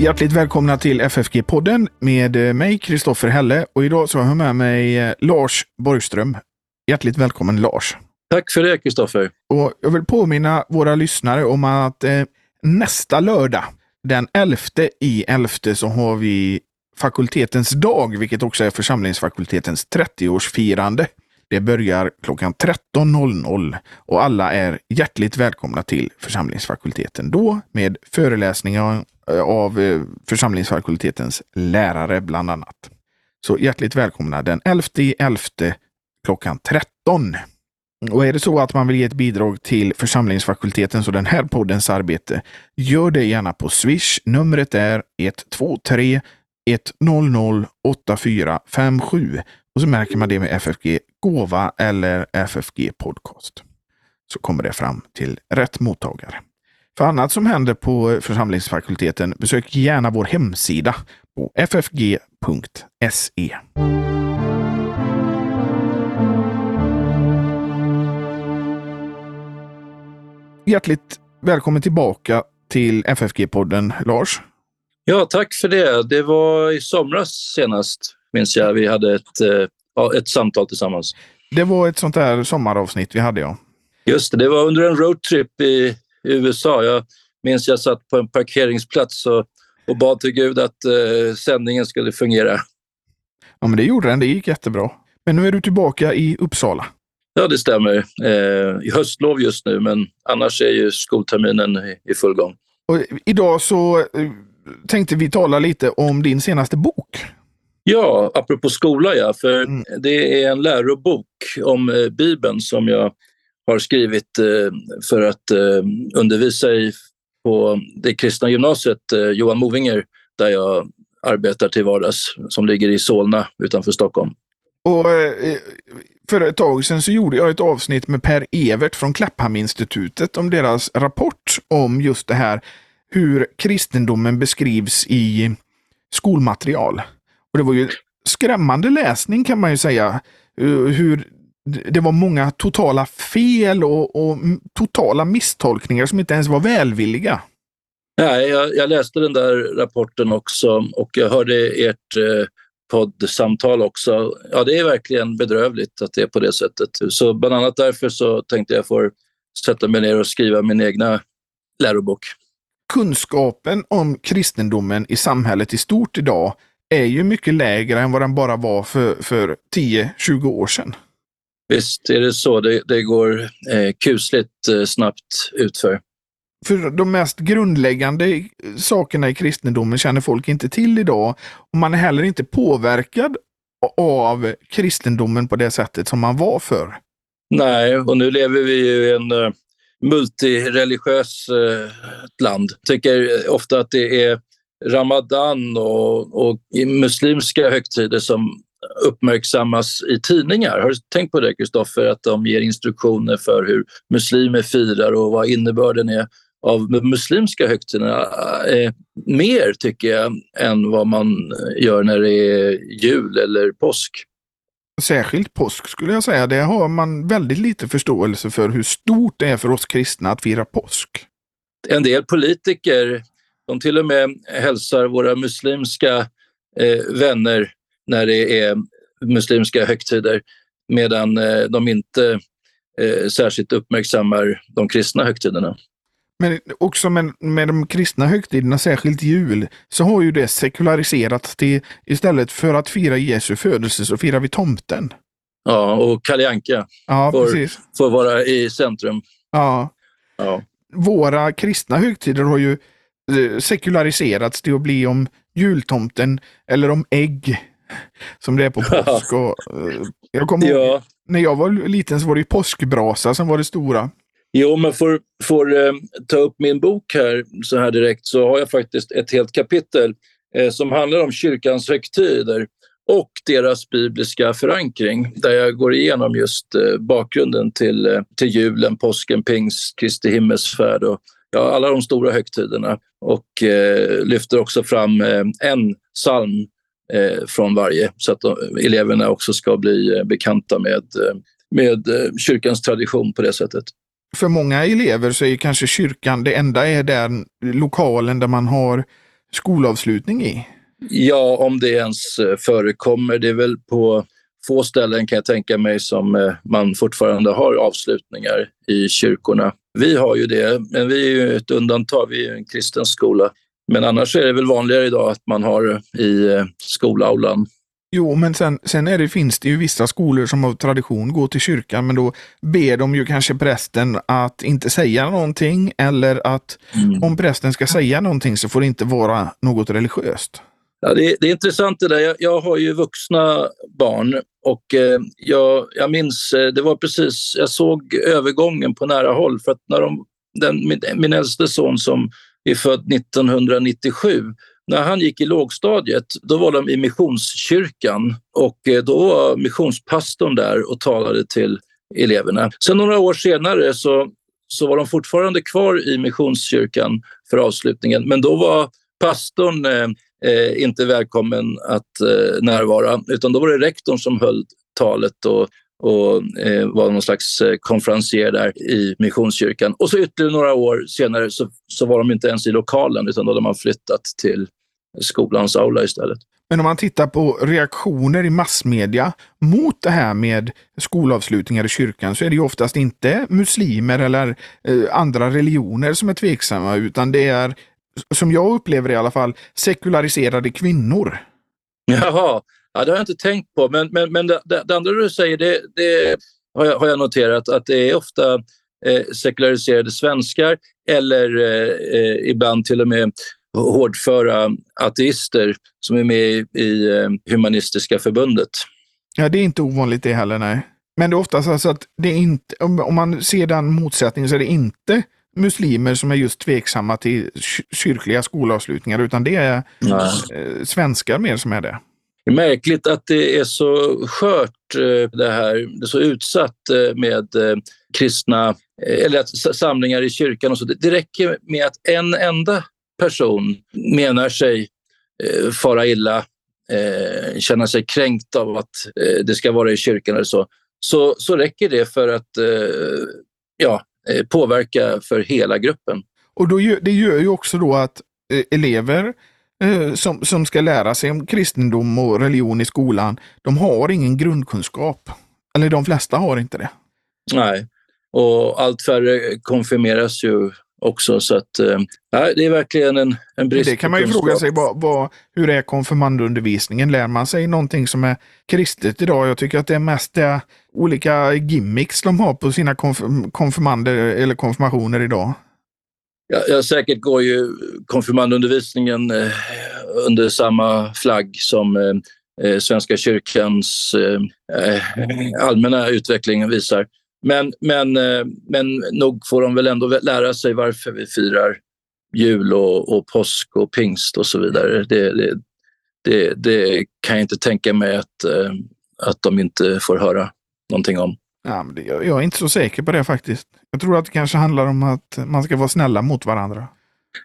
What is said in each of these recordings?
Hjärtligt välkomna till FFG-podden med eh, mig, Kristoffer Helle. Och idag så har jag med mig eh, Lars Borgström. Hjärtligt välkommen Lars. Tack för det, Kristoffer. Och jag vill påminna våra lyssnare om att eh, nästa lördag, den 11 i 11, så har vi fakultetens dag, vilket också är församlingsfakultetens 30-årsfirande. Det börjar klockan 13.00 och alla är hjärtligt välkomna till församlingsfakulteten då med föreläsningar eh, av eh, församlingsfakultetens lärare bland annat. Så hjärtligt välkomna den 11.11 11 klockan 13. Och är det så att man vill ge ett bidrag till församlingsfakultetens och den här poddens arbete, gör det gärna på Swish. Numret är 123 100 8457 och så märker man det med FFG Gåva eller FFG Podcast. Så kommer det fram till rätt mottagare. För annat som händer på församlingsfakulteten, besök gärna vår hemsida på ffg.se. Hjärtligt välkommen tillbaka till FFG-podden, Lars. Ja, tack för det. Det var i somras senast, minns jag, vi hade ett, eh, ett samtal tillsammans. Det var ett sånt där sommaravsnitt vi hade, ja. Just det, det var under en roadtrip i USA. Jag minns jag satt på en parkeringsplats och, och bad till Gud att eh, sändningen skulle fungera. Ja, men det gjorde den. Det gick jättebra. Men nu är du tillbaka i Uppsala. Ja, det stämmer. Eh, I höstlov just nu, men annars är ju skolterminen i, i full gång. Och idag så eh, tänkte vi tala lite om din senaste bok. Ja, apropå skola ja, för mm. det är en lärobok om eh, Bibeln som jag har skrivit eh, för att eh, undervisa i på det kristna gymnasiet Johan Movinger där jag arbetar till vardags som ligger i Solna utanför Stockholm. Och för ett tag sedan så gjorde jag ett avsnitt med Per Evert från Klapphamninstitutet om deras rapport om just det här hur kristendomen beskrivs i skolmaterial. Och det var ju skrämmande läsning kan man ju säga. Hur det var många totala fel och, och totala misstolkningar som inte ens var välvilliga. Nej, jag, jag, läste den där rapporten också och jag hörde ert eh, poddsamtal också. Ja, det är verkligen bedrövligt att det är på det sättet. Så bland annat därför så tänkte jag få sätta mig ner och skriva min egna lärobok. Kunskapen om kristendomen i samhället i stort idag är ju mycket lägre än vad den bara var för, för 10-20 år sedan. Visst är det så. Det, det går eh, kusligt eh, snabbt utför. För de mest grundläggande sakerna i kristendomen känner folk inte till idag. Och man är heller inte påverkad av kristendomen på det sättet som man var förr. Nej, och nu lever vi ju i en uh, multireligiös uh, land. Tycker ofta att det är Ramadan och, och muslimska högtider som uppmärksammas i tidningar. Har du tänkt på det, Kristoffer, att de ger instruktioner för hur muslimer firar och vad innebörden är av de muslimska högtiderna eh, mer, tycker jag, än vad man gör när det är jul eller påsk. Särskilt påsk skulle jag säga. Det har man väldigt lite förståelse för hur stort det är för oss kristna att fira påsk. En del politiker, de till och med hälsar våra muslimska eh, vänner när det är muslimska högtider medan eh, de inte eh, särskilt uppmärksammar de kristna högtiderna. Men också med, med de kristna högtiderna, särskilt jul, så har ju det sekulariserats till istället för att fira Jesu födelse så firar vi tomten. Ja, och Kalle Anka ja, får, får vara i centrum. Ja. ja. Våra kristna högtider har ju sekulariserats till att bli om jultomten eller om ägg som det är på påsk. Och, uh, jag kommer ja. när jag var liten så var det påskbrasa som var det stora. Jo, men för, för eh, ta upp min bok här så här direkt så har jag faktiskt ett helt kapitel eh, som handlar om kyrkans högtider och deras bibliska förankring där jag går igenom just eh, bakgrunden till, eh, till julen, påsken, pingst, Kristi himmelsfärd och ja, alla de stora högtiderna och eh, lyfter också fram eh, en psalm eh, från varje så att de, eleverna också ska bli eh, bekanta med, eh, med eh, kyrkans tradition på det sättet. För många elever så är kanske kyrkan det enda är den lokalen där man har skolavslutning i? Ja, om det ens förekommer. Det är väl på få ställen kan jag tänka mig som eh, man fortfarande har avslutningar i kyrkorna. Vi har ju det, men vi är ju ett undantag. Vi är en kristen skola. Men annars är det väl vanligare idag att man har i eh, skolaulan. Jo, men sen, sen är det, finns det ju vissa skolor som av tradition går till kyrkan, men då ber de ju kanske prästen att inte säga någonting eller att mm. om prästen ska säga någonting så får det inte vara något religiöst. Ja, det, det är intressant det där. Jag, jag, har ju vuxna barn och eh, jag, jag minns, eh, det var precis, jag såg övergången på nära håll för att när de, den, min, min äldste son som är född 1997, när han gick i lågstadiet, då var de i Missionskyrkan och eh, då var missionspastorn där och talade till eleverna. Sen några år senare så, så var de fortfarande kvar i Missionskyrkan för avslutningen, men då var pastorn eh, eh, inte välkommen att eh, närvara, utan då var det rektorn som höll talet och, och eh, var någon slags eh, konferencier där i Missionskyrkan. Och så ytterligare några år senare så, så var de inte ens i lokalen utan då hade man flyttat till skolans aula istället. Men om man tittar på reaktioner i massmedia mot det här med skolavslutningar i kyrkan så är det ju oftast inte muslimer eller eh, andra religioner som är tveksamma utan det är som jag upplever det i alla fall, sekulariserade kvinnor. Jaha, ja, det har jag inte tänkt på. Men, men, men det, det, andra du säger, det, det har, jag, har, jag, noterat att det är ofta eh, sekulariserade svenskar eller eh, eh ibland till och med hårdföra ateister som är med i, eh, Humanistiska förbundet. Ja, det är inte ovanligt det heller, nej. Men det är oftast alltså att det inte, om man ser den motsättningen så är det inte muslimer som är just tveksamma till kyrkliga skolavslutningar, utan det är ja. Eh, svenskar mer som är det. Det är märkligt att det är så skört eh, det här, det är så utsatt eh, med kristna, eller samlingar i kyrkan och så. Det räcker med att en enda person menar sig fara illa, känna sig kränkt av att det ska vara i kyrkan eller så, så, så räcker det för att ja, påverka för hela gruppen. Och då, det gör ju också då att eh, elever eh, som, som ska lära sig om kristendom och religion i skolan, de har ingen grundkunskap. Eller de flesta har inte det. Nej, och allt färre konfirmeras ju också. Så att, eh, det är verkligen en, en brist Det kan man ju fråga sig, vad, vad, hur är konfirmandundervisningen? Lär man sig någonting som är kristet idag? Jag tycker att det är mest det olika gimmicks de har på sina konf konfirmander eller konfirmationer idag. Ja, ja, säkert går ju konfirmandundervisningen eh, under samma flagg som eh, eh Svenska kyrkans eh, eh, allmänna utveckling visar. Men, men, eh, men nog får de väl ändå lära sig varför vi firar jul och, och påsk och pingst och så vidare. Det, det, det, det kan jag inte tänka mig att, eh, att de inte får höra någonting om. Ja, men det, jag är inte så säker på det faktiskt. Jag tror att det kanske handlar om att man ska vara snälla mot varandra.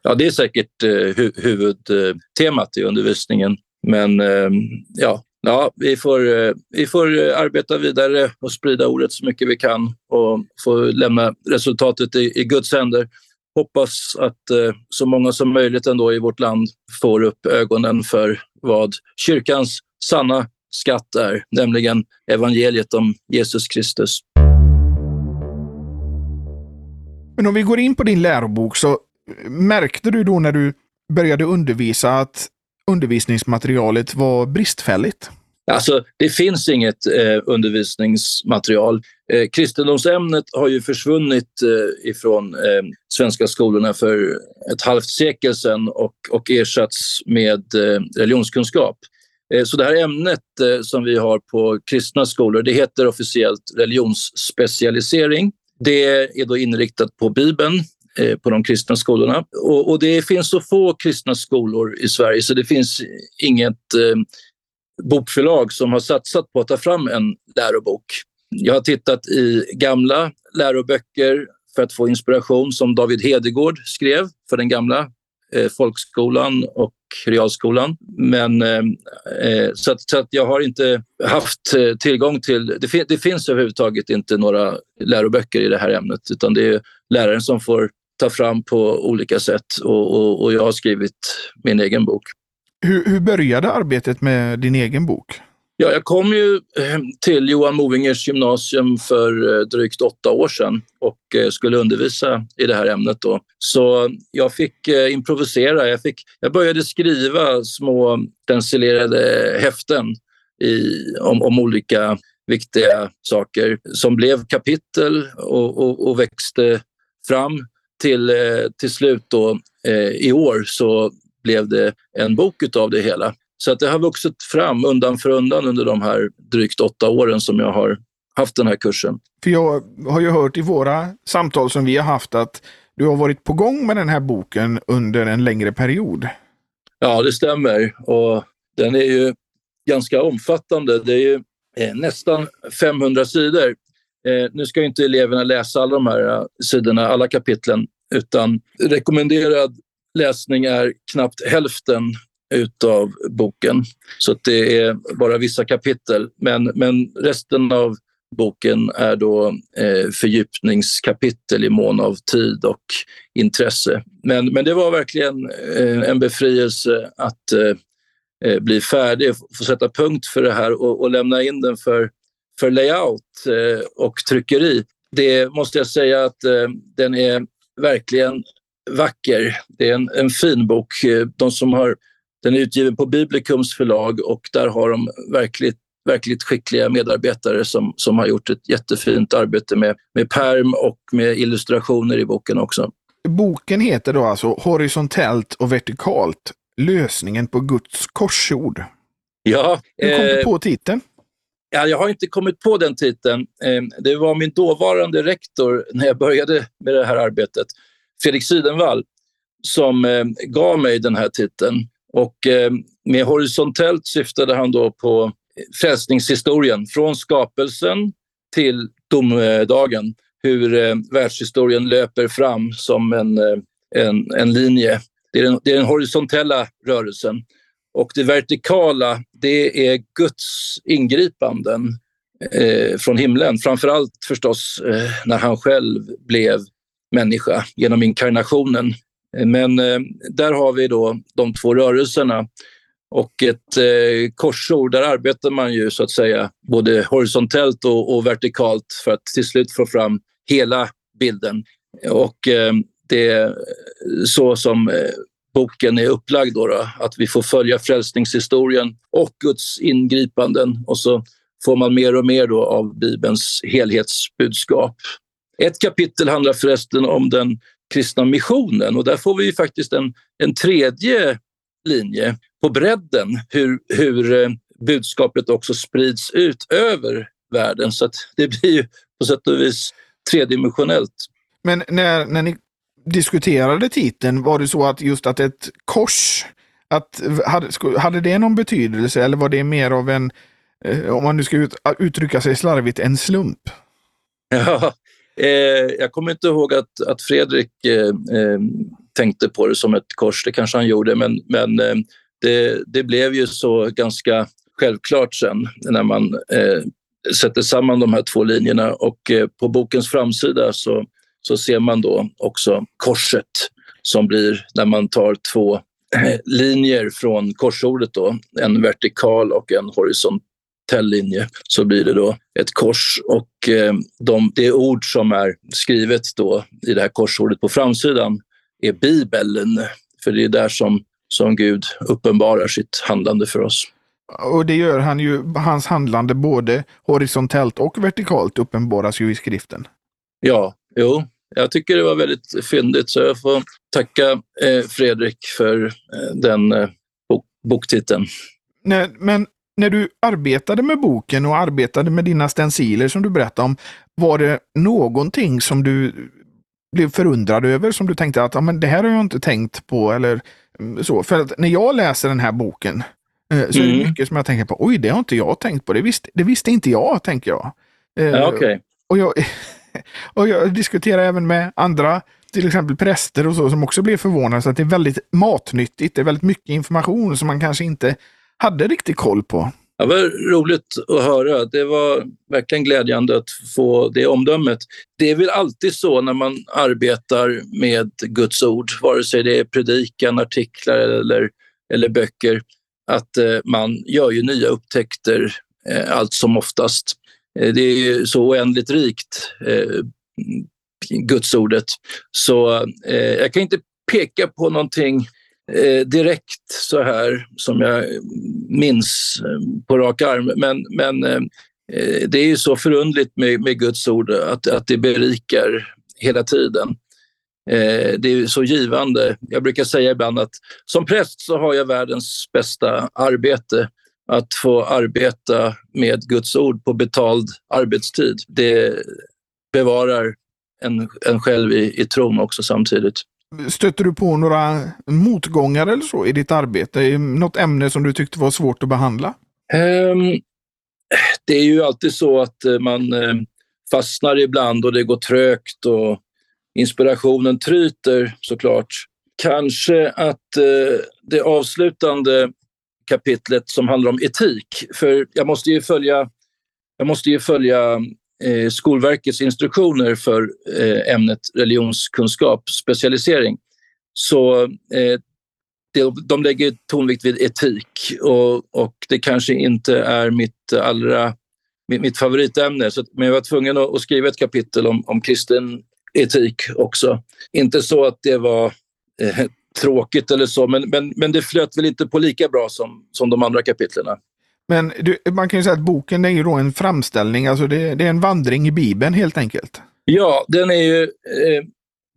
Ja, det är säkert eh, hu huvudtemat i undervisningen. Men eh, ja, ja, vi, får, eh, vi får eh, arbeta vidare och sprida ordet så mycket vi kan och få lämna resultatet i, i Guds händer. Hoppas att eh, så många som möjligt ändå i vårt land får upp ögonen för vad kyrkans sanna skatt är, nämligen evangeliet om Jesus Kristus. Men om vi går in på din lärobok så märkte du då när du började undervisa att undervisningsmaterialet var bristfälligt? Alltså, det finns inget eh, undervisningsmaterial. Eh, kristendomsämnet har ju försvunnit eh, ifrån eh, svenska skolorna för ett halvt sekel sedan och, och ersatts med eh, religionskunskap. Eh, så det här ämnet eh, som vi har på kristna skolor, det heter officiellt religionsspecialisering. Det är då inriktat på Bibeln, Eh, på de kristna skolorna. Och, och, det finns så få kristna skolor i Sverige så det finns inget eh, bokförlag som har satsat på att ta fram en lärobok. Jag har tittat i gamla läroböcker för att få inspiration som David Hedegård skrev för den gamla eh, folkskolan och realskolan. Men, eh, eh så, att, så, att, jag har inte haft eh, tillgång till... Det, fin, det finns överhuvudtaget inte några läroböcker i det här ämnet utan det är läraren som får ta fram på olika sätt och, och, och jag har skrivit min egen bok. Hur, hur började arbetet med din egen bok? Ja, jag kom ju eh, till Johan Movingers gymnasium för eh, drygt åtta år sedan och eh, skulle undervisa i det här ämnet. Då. Så jag fick improvisera. Jag, fick, jag började skriva små stencilerade häften i, om, om olika viktiga saker som blev kapitel och, och, och växte fram till, till slut då, eh, i år så blev det en bok av det hela. Så att det har vuxit fram undan för undan under de här drygt åtta åren som jag har haft den här kursen. För jag har ju hört i våra samtal som vi har haft att du har varit på gång med den här boken under en längre period. Ja, det stämmer. Och den är ju ganska omfattande. Det är ju eh, nästan 500 sidor. Eh, nu ska inte eleverna läsa alla de här eh, sidorna, alla kapitlen, utan rekommenderad läsning är knappt hälften utav boken. Så det är bara vissa kapitel. Men, men resten av boken är då eh, fördjupningskapitel i mån av tid och intresse. Men, men det var verkligen eh, en befrielse att eh, eh bli färdig, få sätta punkt för det här och, och lämna in den för, för layout eh, och tryckeri. Det måste jag säga att eh, den är verkligen vacker. Det är en, en fin bok. De som har den är utgiven på Biblikums förlag och där har de verkligt, verkligt skickliga medarbetare som, som har gjort ett jättefint arbete med, med perm och med illustrationer i boken också. Boken heter då alltså Horisontellt och vertikalt. Lösningen på Guds korsord. Ja. Hur kom eh, du på titeln? Ja, jag har inte kommit på den titeln. Ehm, det var min dåvarande rektor när jag började med det här arbetet, Fredrik Sydenvall, som ehm, gav mig den här titeln. Och ehm, med horisontellt syftade han då på frälsningshistorien från skapelsen till domedagen. Hur världshistorien löper fram som en, en, en linje. Det är, den, det är den horisontella rörelsen. Och det vertikala, det är Guds ingripanden eh, från himlen. Framförallt förstås eh, när han själv blev människa genom inkarnationen. Eh, men eh, där har vi då de två rörelserna. Och ett eh, korsord, där arbetar man ju så att säga både horisontellt och, och vertikalt för att till slut få fram hela bilden. Och eh, det är så som eh, boken är upplagd då, då, att vi får följa frälsningshistorien och Guds ingripanden och så får man mer och mer då av Bibelns helhetsbudskap. Ett kapitel handlar förresten om den kristna missionen och där får vi faktiskt en, en tredje linje på bredden hur, hur eh, budskapet också sprids ut över världen. Så det blir ju på sätt och vis tredimensionellt. Men när, när ni diskuterade titeln, var det så att just att ett kors, att, hade, hade det någon betydelse eller var det mer av en, eh, om man nu ska ut, uttrycka sig slarvigt, en slump? Ja, Eh, jag kommer inte ihåg att, att Fredrik eh, eh, tänkte på det som ett kors, det kanske han gjorde, men, men eh, det, det, blev ju så ganska självklart sen när man eh, sätter samman de här två linjerna och eh, på bokens framsida så, så ser man då också korset som blir när man tar två linjer från korsordet då, en vertikal och en horisontal tellinje så blir det då ett kors och eh, de, det ord som är skrivet då i det här korsordet på framsidan är Bibeln. För det är där som, som Gud uppenbarar sitt handlande för oss. Och det gör han ju, hans handlande både horisontellt och vertikalt uppenbaras ju i skriften. Ja, jo, jag tycker det var väldigt fyndigt så jag får tacka eh, Fredrik för eh, den eh, bok, boktiteln. Nej, men när du arbetade med boken och arbetade med dina stenciler som du berättade om, var det någonting som du blev förundrad över som du tänkte att ja, men det här har jag inte tänkt på eller mm, så? För att när jag läser den här boken så mm. är det mm. mycket som jag tänker på. Oj, det har inte jag tänkt på. Det visste, det visste inte jag, tänker jag. Ja, okay. och, jag och jag diskuterar även med andra, till exempel präster och så, som också blev förvånade. Så att det är väldigt matnyttigt. Det är väldigt mycket information som man kanske inte hade riktigt koll på. Ja, det var roligt att höra. Det var verkligen glädjande att få det omdömet. Det är väl alltid så när man arbetar med Guds ord, vare sig det är predikan, artiklar eller, eller böcker, att eh, man gör ju nya upptäckter eh, allt som oftast. Eh, det är ju så oändligt rikt, eh, gudsordet. Så eh, jag kan inte peka på någonting eh, direkt så här som jag minns eh, på rak arm. Men, men eh, eh, det är ju så förundligt med, med Guds ord att, att det berikar hela tiden. Eh, det är så givande. Jag brukar säga ibland att som präst så har jag världens bästa arbete. Att få arbeta med Guds ord på betald arbetstid. Det bevarar en, en själv i, i tron också samtidigt. Stötte du på några motgångar eller så i ditt arbete? Något ämne som du tyckte var svårt att behandla? Um, det är ju alltid så att eh, man uh, fastnar ibland och det går trögt och inspirationen tryter såklart. Kanske att uh, det avslutande kapitlet som handlar om etik, för jag måste ju följa, jag måste ju följa eh, Skolverkets instruktioner för eh, ämnet religionskunskap, specialisering. Så eh, de, de lägger tonvikt vid etik och, och det kanske inte är mitt allra mitt, mitt favoritämne. Så, men jag var tvungen att, att skriva ett kapitel om, om kristen etik också. Inte så att det var eh, tråkigt eller så, men, men, men det flöt väl inte på lika bra som, som de andra kapitlen. Men du, man kan ju säga att boken är ju då en framställning, alltså det, det är en vandring i Bibeln helt enkelt. Ja, den är ju eh,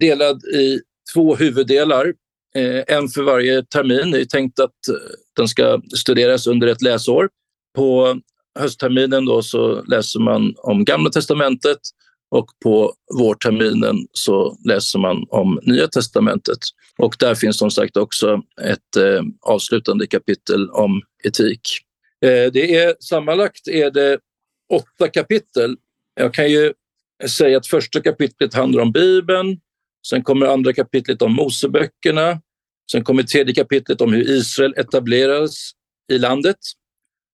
delad i två huvuddelar. Eh, en för varje termin. Det är tänkt att eh, den ska studeras under ett läsår. På höstterminen då så läser man om Gamla testamentet och på vårterminen så läser man om Nya testamentet. Och där finns som sagt också ett eh, avslutande kapitel om etik. Eh, det är, sammanlagt är det åtta kapitel. Jag kan ju säga att första kapitlet handlar om Bibeln. Sen kommer andra kapitlet om Moseböckerna. Sen kommer tredje kapitlet om hur Israel etablerades i landet.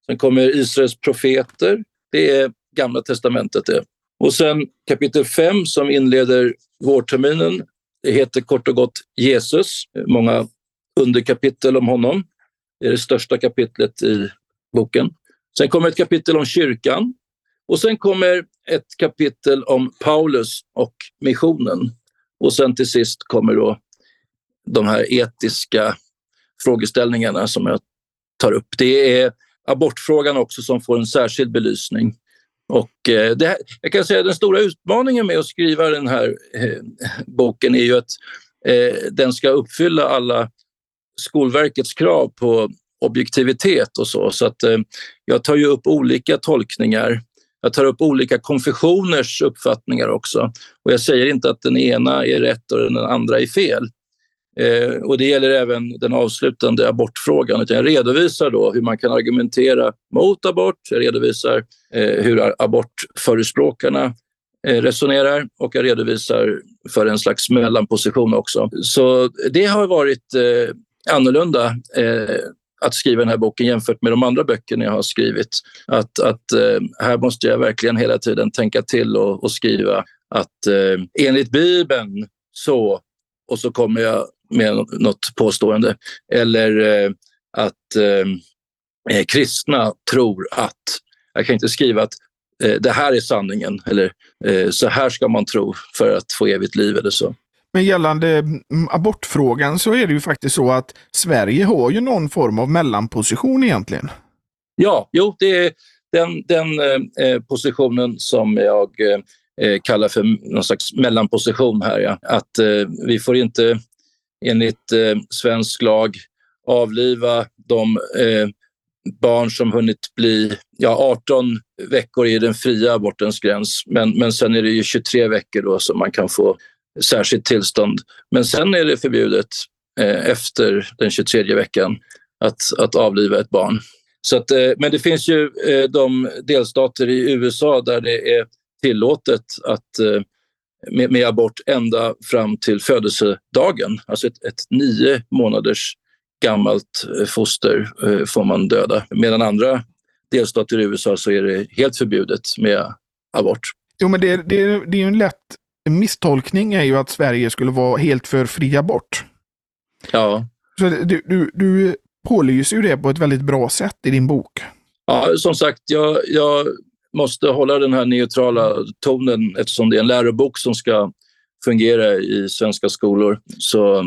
Sen kommer Israels profeter. Det är Gamla testamentet. Det. Och sen kapitel 5 som inleder vårterminen. Det heter kort och gott Jesus. Många underkapitel om honom. Det är det största kapitlet i boken. Sen kommer ett kapitel om kyrkan och sen kommer ett kapitel om Paulus och missionen. Och sen till sist kommer då de här etiska frågeställningarna som jag tar upp. Det är abortfrågan också som får en särskild belysning. Och eh, det här, jag kan säga den stora utmaningen med att skriva den här eh, boken är ju att eh, den ska uppfylla alla Skolverkets krav på objektivitet och så. Så att eh, jag tar ju upp olika tolkningar. Jag tar upp olika konfessioners uppfattningar också. Och jag säger inte att den ena är rätt och den andra är fel. Eh, och det gäller även den avslutande abortfrågan. Utan jag redovisar då hur man kan argumentera mot abort. Jag redovisar eh, hur abortförespråkarna eh, resonerar och jag redovisar för en slags mellanposition också. Så det har varit eh, annorlunda eh, att skriva den här boken jämfört med de andra böckerna jag har skrivit. Att, att eh, här måste jag verkligen hela tiden tänka till och, och skriva att eh, enligt Bibeln så, och så kommer jag med något påstående. Eller eh, att eh, eh, kristna tror att, jag kan inte skriva att eh, det här är sanningen eller eh, så här ska man tro för att få evigt liv eller så. Men gällande mm, abortfrågan så är det ju faktiskt så att Sverige har ju någon form av mellanposition egentligen. Ja, jo, det är den, den eh, positionen som jag kallar för någon slags mellanposition här. Ja. Att eh, vi får inte enligt eh, svensk lag avliva de eh, barn som hunnit bli ja, 18 veckor i den fria abortens gräns. Men, men sen är det ju 23 veckor då som man kan få särskilt tillstånd. Men sen är det förbjudet eh, efter den 23 veckan att, att avliva ett barn. Så att, eh, men det finns ju eh, de delstater i USA där det är tillåtet att, eh, med, med, abort ända fram till födelsedagen. Alltså ett, ett nio månaders gammalt eh, foster eh, får man döda. Medan andra delstater i USA så är det helt förbjudet med abort. Jo, men det, det, det är ju en lätt misstolkning är ju att Sverige skulle vara helt för fri abort. Ja. Så du, du, du pålyser ju det på ett väldigt bra sätt i din bok. Ja, som sagt, jag, jag måste hålla den här neutrala tonen eftersom det är en lärobok som ska fungera i svenska skolor. Så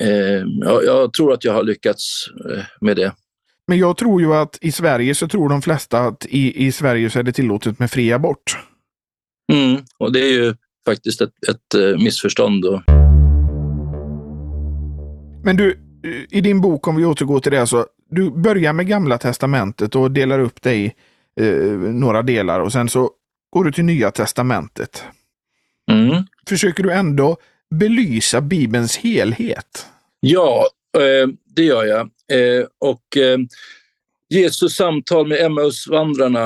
eh, jag, jag, tror att jag har lyckats eh, med det. Men jag tror ju att i Sverige så tror de flesta att i, i Sverige så är det tillåtet med fri abort. Mm, och det är ju faktiskt ett, ett eh, missförstånd. Då. Men du, i din bok, om vi återgår till det, så du börjar med Gamla Testamentet och delar upp det i eh, några delar och sen så går du till Nya Testamentet. Mm. Försöker du ändå belysa Bibelns helhet? Ja, eh, det gör jag. Eh, och eh, Jesus samtal med Emmausvandrarna,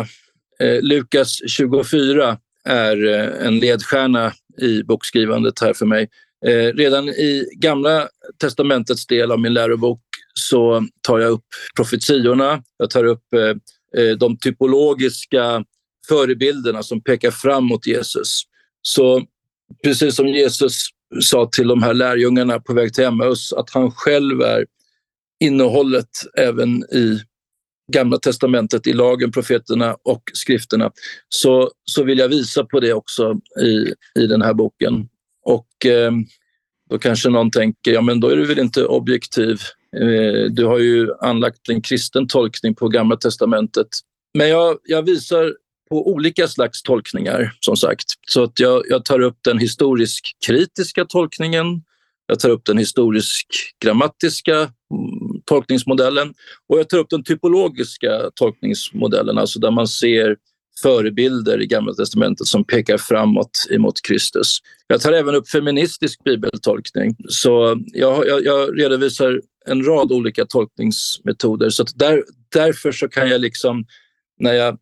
eh, Lukas 24, är eh, en ledstjärna i bokskrivandet här för mig. Eh, redan i Gamla testamentets del av min lärobok så tar jag upp profetiorna, jag tar upp eh, Eh, de typologiska förebilderna som pekar fram mot Jesus. Så precis som Jesus sa till de här lärjungarna på väg till Emmaus att han själv är innehållet även i Gamla testamentet, i lagen, profeterna och skrifterna, så, så vill jag visa på det också i, i den här boken. Och eh, då kanske någon tänker, ja men då är du väl inte objektiv. Eh, du har ju anlagt en kristen tolkning på Gamla testamentet. Men jag, jag visar på olika slags tolkningar, som sagt. Så att jag, jag tar upp den historisk kritiska tolkningen, jag tar upp den historisk grammatiska mm, tolkningsmodellen och jag tar upp den typologiska tolkningsmodellen, alltså där man ser förebilder i Gamla testamentet som pekar framåt emot Kristus. Jag tar även upp feministisk bibeltolkning. Så jag, jag, jag redovisar en rad olika tolkningsmetoder. Så där, därför så kan jag liksom, när jag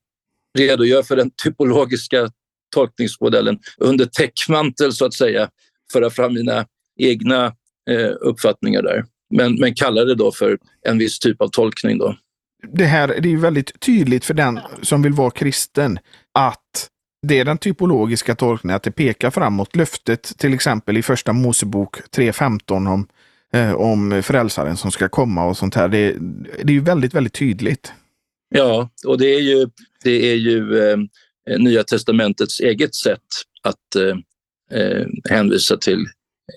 redogör för den typologiska tolkningsmodellen under täckmantel så att säga, föra fram mina egna eh, uppfattningar där. Men, men kalla det då för en viss typ av tolkning. Då det här det är väldigt tydligt för den som vill vara kristen att det är den typologiska tolkningen, att det pekar framåt. Löftet till exempel i första Mosebok 3.15 om, eh, om frälsaren som ska komma och sånt här. Det, det är ju väldigt, väldigt tydligt. Ja, och det är ju, det är ju eh, Nya testamentets eget sätt att eh, eh hänvisa till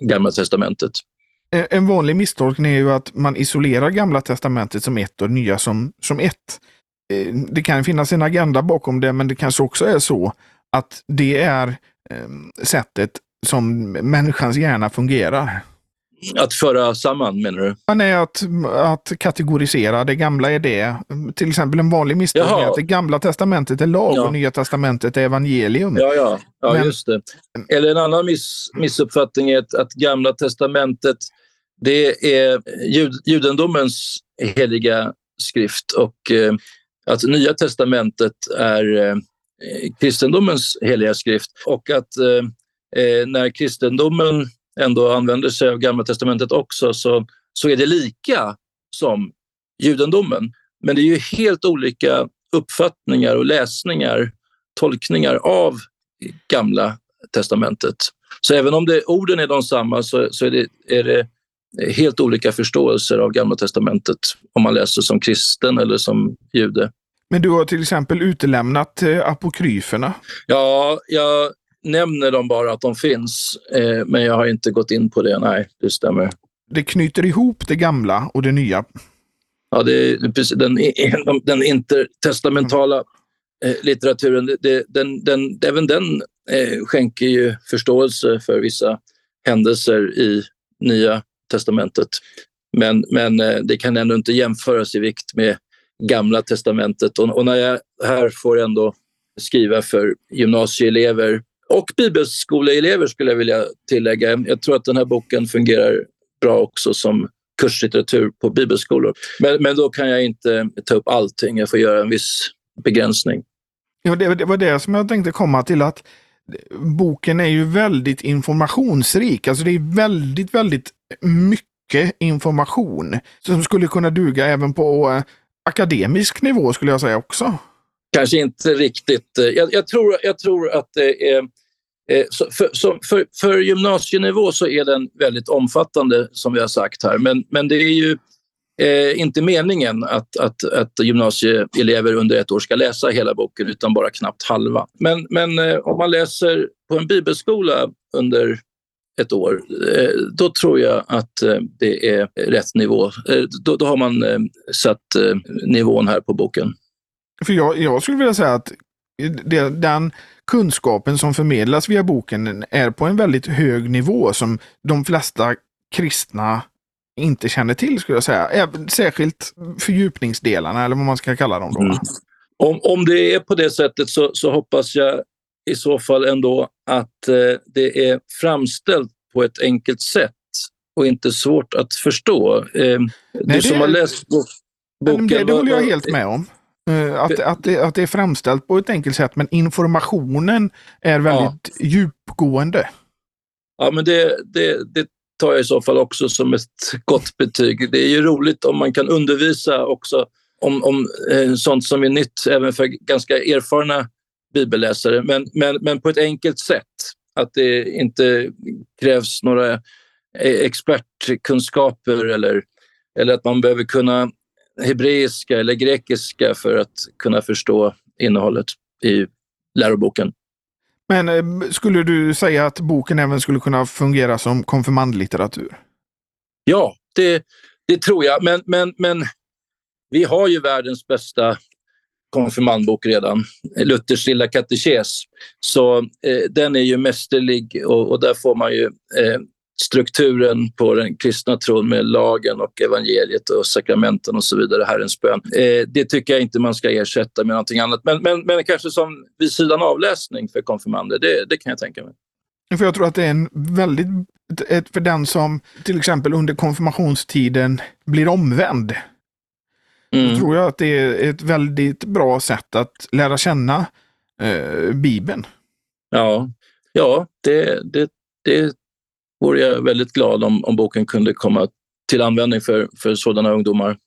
Gamla testamentet. Eh, en vanlig misstolkning är ju att man isolerar Gamla Testamentet som ett och Nya som, som ett. Eh, det kan finnas en agenda bakom det, men det kanske också är så att det är ehm, sättet som människans hjärna fungerar. Att föra samman menar du? Ja, nej, att, att kategorisera. Det gamla är det. Till exempel en vanlig misstolkning är att det gamla testamentet är lag ja. och nya testamentet är evangelium. Ja, ja, ja Men, just det. Eller en annan miss, missuppfattning är att, att gamla testamentet det är jud, judendomens heliga skrift och eh, att Nya testamentet är eh, kristendomens heliga skrift och att eh, eh, när kristendomen ändå använder sig av Gamla testamentet också så, så är det lika som judendomen. Men det är ju helt olika uppfattningar och läsningar, tolkningar av Gamla testamentet. Så även om det, orden är de samma så, så är, det, är det helt olika förståelser av Gamla testamentet om man läser som kristen eller som jude. Men du har till exempel utelämnat eh, apokryferna? Ja, jag nämner dem bara att de finns, eh, men jag har inte gått in på det. Nej, det stämmer. Det knyter ihop det gamla och det nya? Ja, det är den, den intertestamentala eh, litteraturen, det, den, den, även den skänker ju förståelse för vissa händelser i Nya testamentet. Men, men eh, det kan ändå inte jämföras i vikt med Gamla testamentet. Och, och när jag här får ändå skriva för gymnasieelever och bibelskoleelever skulle jag vilja tillägga. Jag tror att den här boken fungerar bra också som kurslitteratur på bibelskolor. Men, men då kan jag inte ta upp allting, jag får göra en viss begränsning. Ja, det, det var det som jag tänkte komma till att boken är ju väldigt informationsrik. Alltså det är väldigt, väldigt mycket information som skulle kunna duga även på eh, akademisk nivå skulle jag säga också. Kanske inte riktigt. Eh, jag, jag tror, jag tror att det är eh, för, för, för, för, gymnasienivå så är den väldigt omfattande som vi har sagt här men, men det är ju eh, inte meningen att, att, att gymnasieelever under ett år ska läsa hela boken utan bara knappt halva. Men, men eh, om man läser på en bibelskola under ett år, eh, då tror jag att eh, det är rätt nivå. Eh, då, då har man satt nivån här på boken. För jag, jag skulle vilja säga att den kunskapen som förmedlas via boken är på en väldigt hög nivå som de flesta kristna inte känner till skulle jag säga. Särskilt fördjupningsdelarna eller vad man ska kalla dem. Då. Mm. Om, om det är på det sättet så, så hoppas jag i så fall ändå att eh, det är framställt på ett enkelt sätt och inte svårt att förstå. Eh, Nej, du det, som har läst boken... Det, det håller jag helt med om. Uh, att, att, det, att det är framställt på ett enkelt sätt, men informationen är väldigt ja. djupgående. Ja, men det, det, det tar jag i så fall också som ett gott betyg. Det är ju roligt om man kan undervisa också om, om eh, sånt som är nytt även för ganska erfarna bibelläsare, men, men, men på ett enkelt sätt. Att det inte krävs några eh, expertkunskaper eller, eller att man behöver kunna hebreiska eller grekiska för att kunna förstå innehållet i läroboken. Men eh, skulle du säga att boken även skulle kunna fungera som konfirmandlitteratur? Ja, det, det tror jag. Men, men, men vi har ju världens bästa konfirmandbok redan, Luthers lilla katekes. Så eh, den är ju mästerlig och, och där får man ju eh, strukturen på den kristna tron med lagen och evangeliet och sakramenten och så vidare, Herrens bön. Eh, det tycker jag inte man ska ersätta med någonting annat. Men, men, men kanske som vid sidan avläsning för konfirmander, det, det kan jag tänka mig. För jag tror att det är en väldigt, ett, för den som till exempel under konfirmationstiden blir omvänd. Mm. Då tror jag att det är ett väldigt bra sätt att lära känna eh, Bibeln. Ja, ja det, det, det vore jag väldigt glad om, om boken kunde komma till användning för, för sådana ungdomar.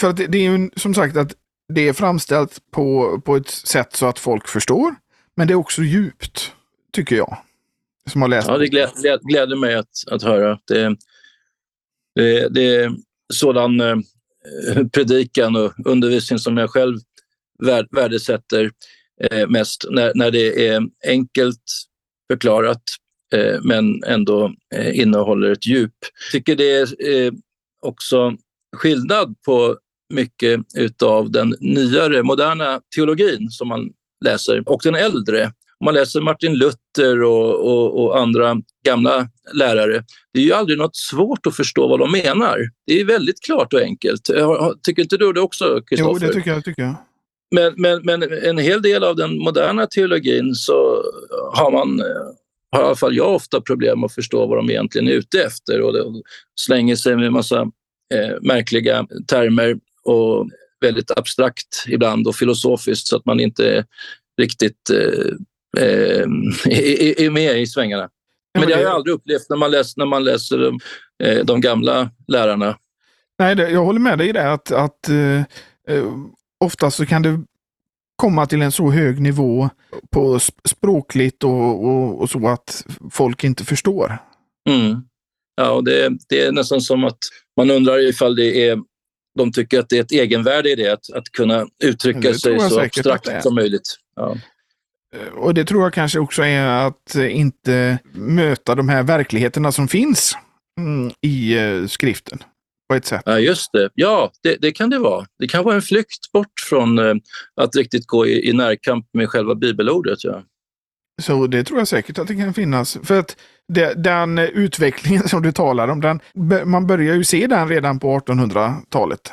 För att det, det är ju som sagt att det är framställt på, på ett sätt så att folk förstår. Men det är också djupt, tycker jag. Som har läst ja, det gläder, gläder mig att, att höra. Det, det, det är sådan eh, Eh, predikan och undervisning som jag själv värdesätter eh, mest. När, när det är enkelt förklarat eh, men ändå innehåller ett djup. Jag tycker det är också skillnad på mycket utav den nyare, moderna teologin som man läser och den äldre. Om man läser Martin Luther och, och, och, andra gamla lärare, det är ju aldrig något svårt att förstå vad de menar. Det är väldigt klart och enkelt. Tycker inte du det också, Kristoffer? Jo, det tycker jag. Tycker jag. Men, men, men en hel del av den moderna teologin så har man har i alla fall jag ofta problem att förstå vad de egentligen är ute efter och slänger sig med en massa eh, märkliga termer och väldigt abstrakt ibland och filosofiskt så att man inte riktigt eh, är, är med i svängarna. Men det har jag aldrig upplevt när man läser, när man läser de, eh, de gamla lärarna. Nej, det, jag håller med dig i det att, att eh, eh oftast så kan det komma till en så hög nivå på språkligt och, och, och så att folk inte förstår. Mm. Ja, och det, det, är nästan som att man undrar ifall det är de tycker att det är ett egenvärde i det, att, att kunna uttrycka sig så abstrakt som möjligt. Ja. Eh, och det tror jag kanske också är att inte möta de här verkligheterna som finns mm, i eh, skriften på ett sätt. Ja, just det. Ja, det, det, kan det vara. Det kan vara en flykt bort från eh, att riktigt gå i, i närkamp med själva bibelordet. Ja. Så det tror jag säkert att det kan finnas. För att det, den utvecklingen som du talar om, den, man börjar ju se den redan på 1800-talet.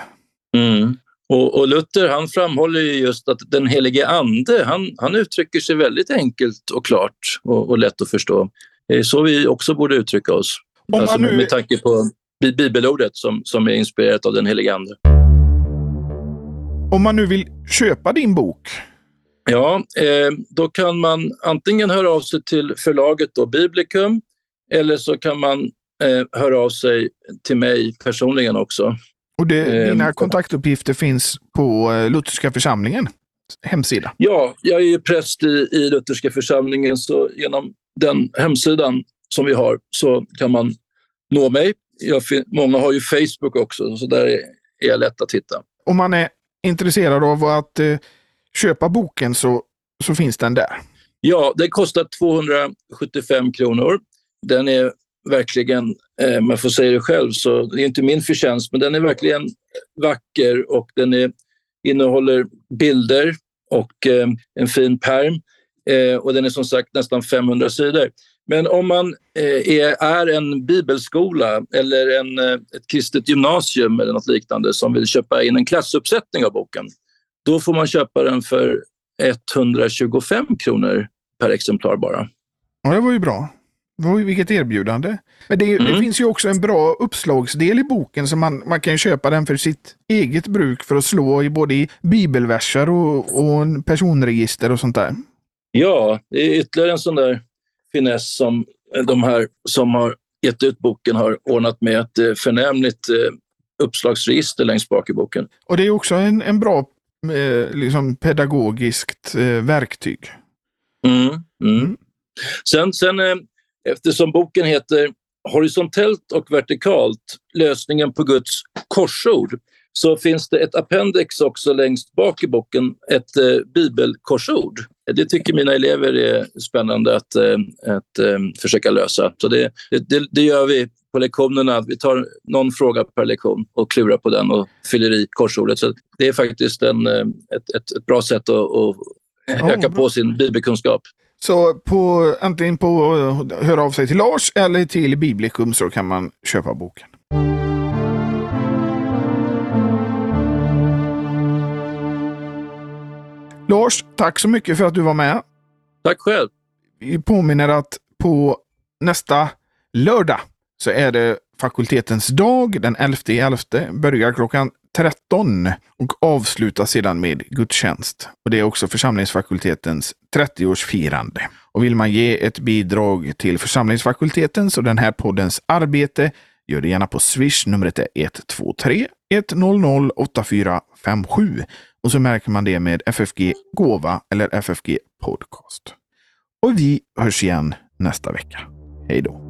Mm. Och, och, Luther han framhåller just att den helige ande, han, han uttrycker sig väldigt enkelt och klart och, och lätt att förstå. Är så vi också borde uttrycka oss. Alltså, nu... Med tanke på bibelordet som, som är inspirerat av den helige Ande. Om man nu vill köpa din bok? Ja, eh, då kan man antingen höra av sig till förlaget då, Biblicum eller så kan man eh, höra av sig till mig personligen också. Och det, Eh, dina kontaktuppgifter finns på eh, Lutherska församlingen hemsida. Ja, jag är ju präst i, i Lutherska församlingen så genom den hemsidan som vi har så kan man nå mig. Jag, många har ju Facebook också, så där är, är jag lätt att hitta. Om man är intresserad av att eh, köpa boken så, så finns den där. Ja, det kostar 275 kronor. Den är verkligen, eh, man får säga det själv, så det är inte min förtjänst, men den är verkligen vacker och den är, innehåller bilder och eh, en fin pärm. Eh, och den är som sagt nästan 500 sidor. Men om man eh, är, är en bibelskola eller en, eh, ett kristet gymnasium eller något liknande som vill köpa in en klassuppsättning av boken, då får man köpa den för 125 kronor per exemplar bara. Ja, det var ju bra. Det vilket erbjudande. Men det, det Mm. finns ju också en bra uppslagsdel i boken så man, man kan köpa den för sitt eget bruk för att slå i både i bibelverser och, och personregister och sånt där. Ja, det är ytterligare en sån där finess som eh, de här som har gett ut boken har ordnat med ett eh, förnämligt eh, uppslagsregister längst bak i boken. Och det är också en, en bra liksom pedagogiskt verktyg. Mm, mm. Mm. Sen, sen eftersom boken heter Horisontellt och vertikalt, lösningen på Guds korsord, så finns det ett appendix också längst bak i boken, ett eh, bibelkorsord. Det tycker mina elever är spännande att, eh, att eh, försöka lösa. Så det, det, det gör vi på lektionerna. Vi tar någon fråga per lektion och klurar på den och fyller i korsordet. Så det är faktiskt en, eh, ett, ett, ett bra sätt att, att öka på sin bibelkunskap. Så på, antingen på eh, höra av sig till Lars eller till Biblikum så kan man köpa boken. Lars, tack så mycket för att du var med. Tack själv. Vi påminner att på nästa lördag så är det fakultetens dag den 11 i 11. Börjar klockan 13 och avslutas sedan med gudstjänst. Och Det är också församlingsfakultetens 30-årsfirande. Och vill man ge ett bidrag till församlingsfakultetens och den här poddens arbete gör det gärna på Swish. Numret är 123 100 8457 och så märker man det med FFG Gåva eller FFG Podcast. Och vi hörs igen nästa vecka. Hej då!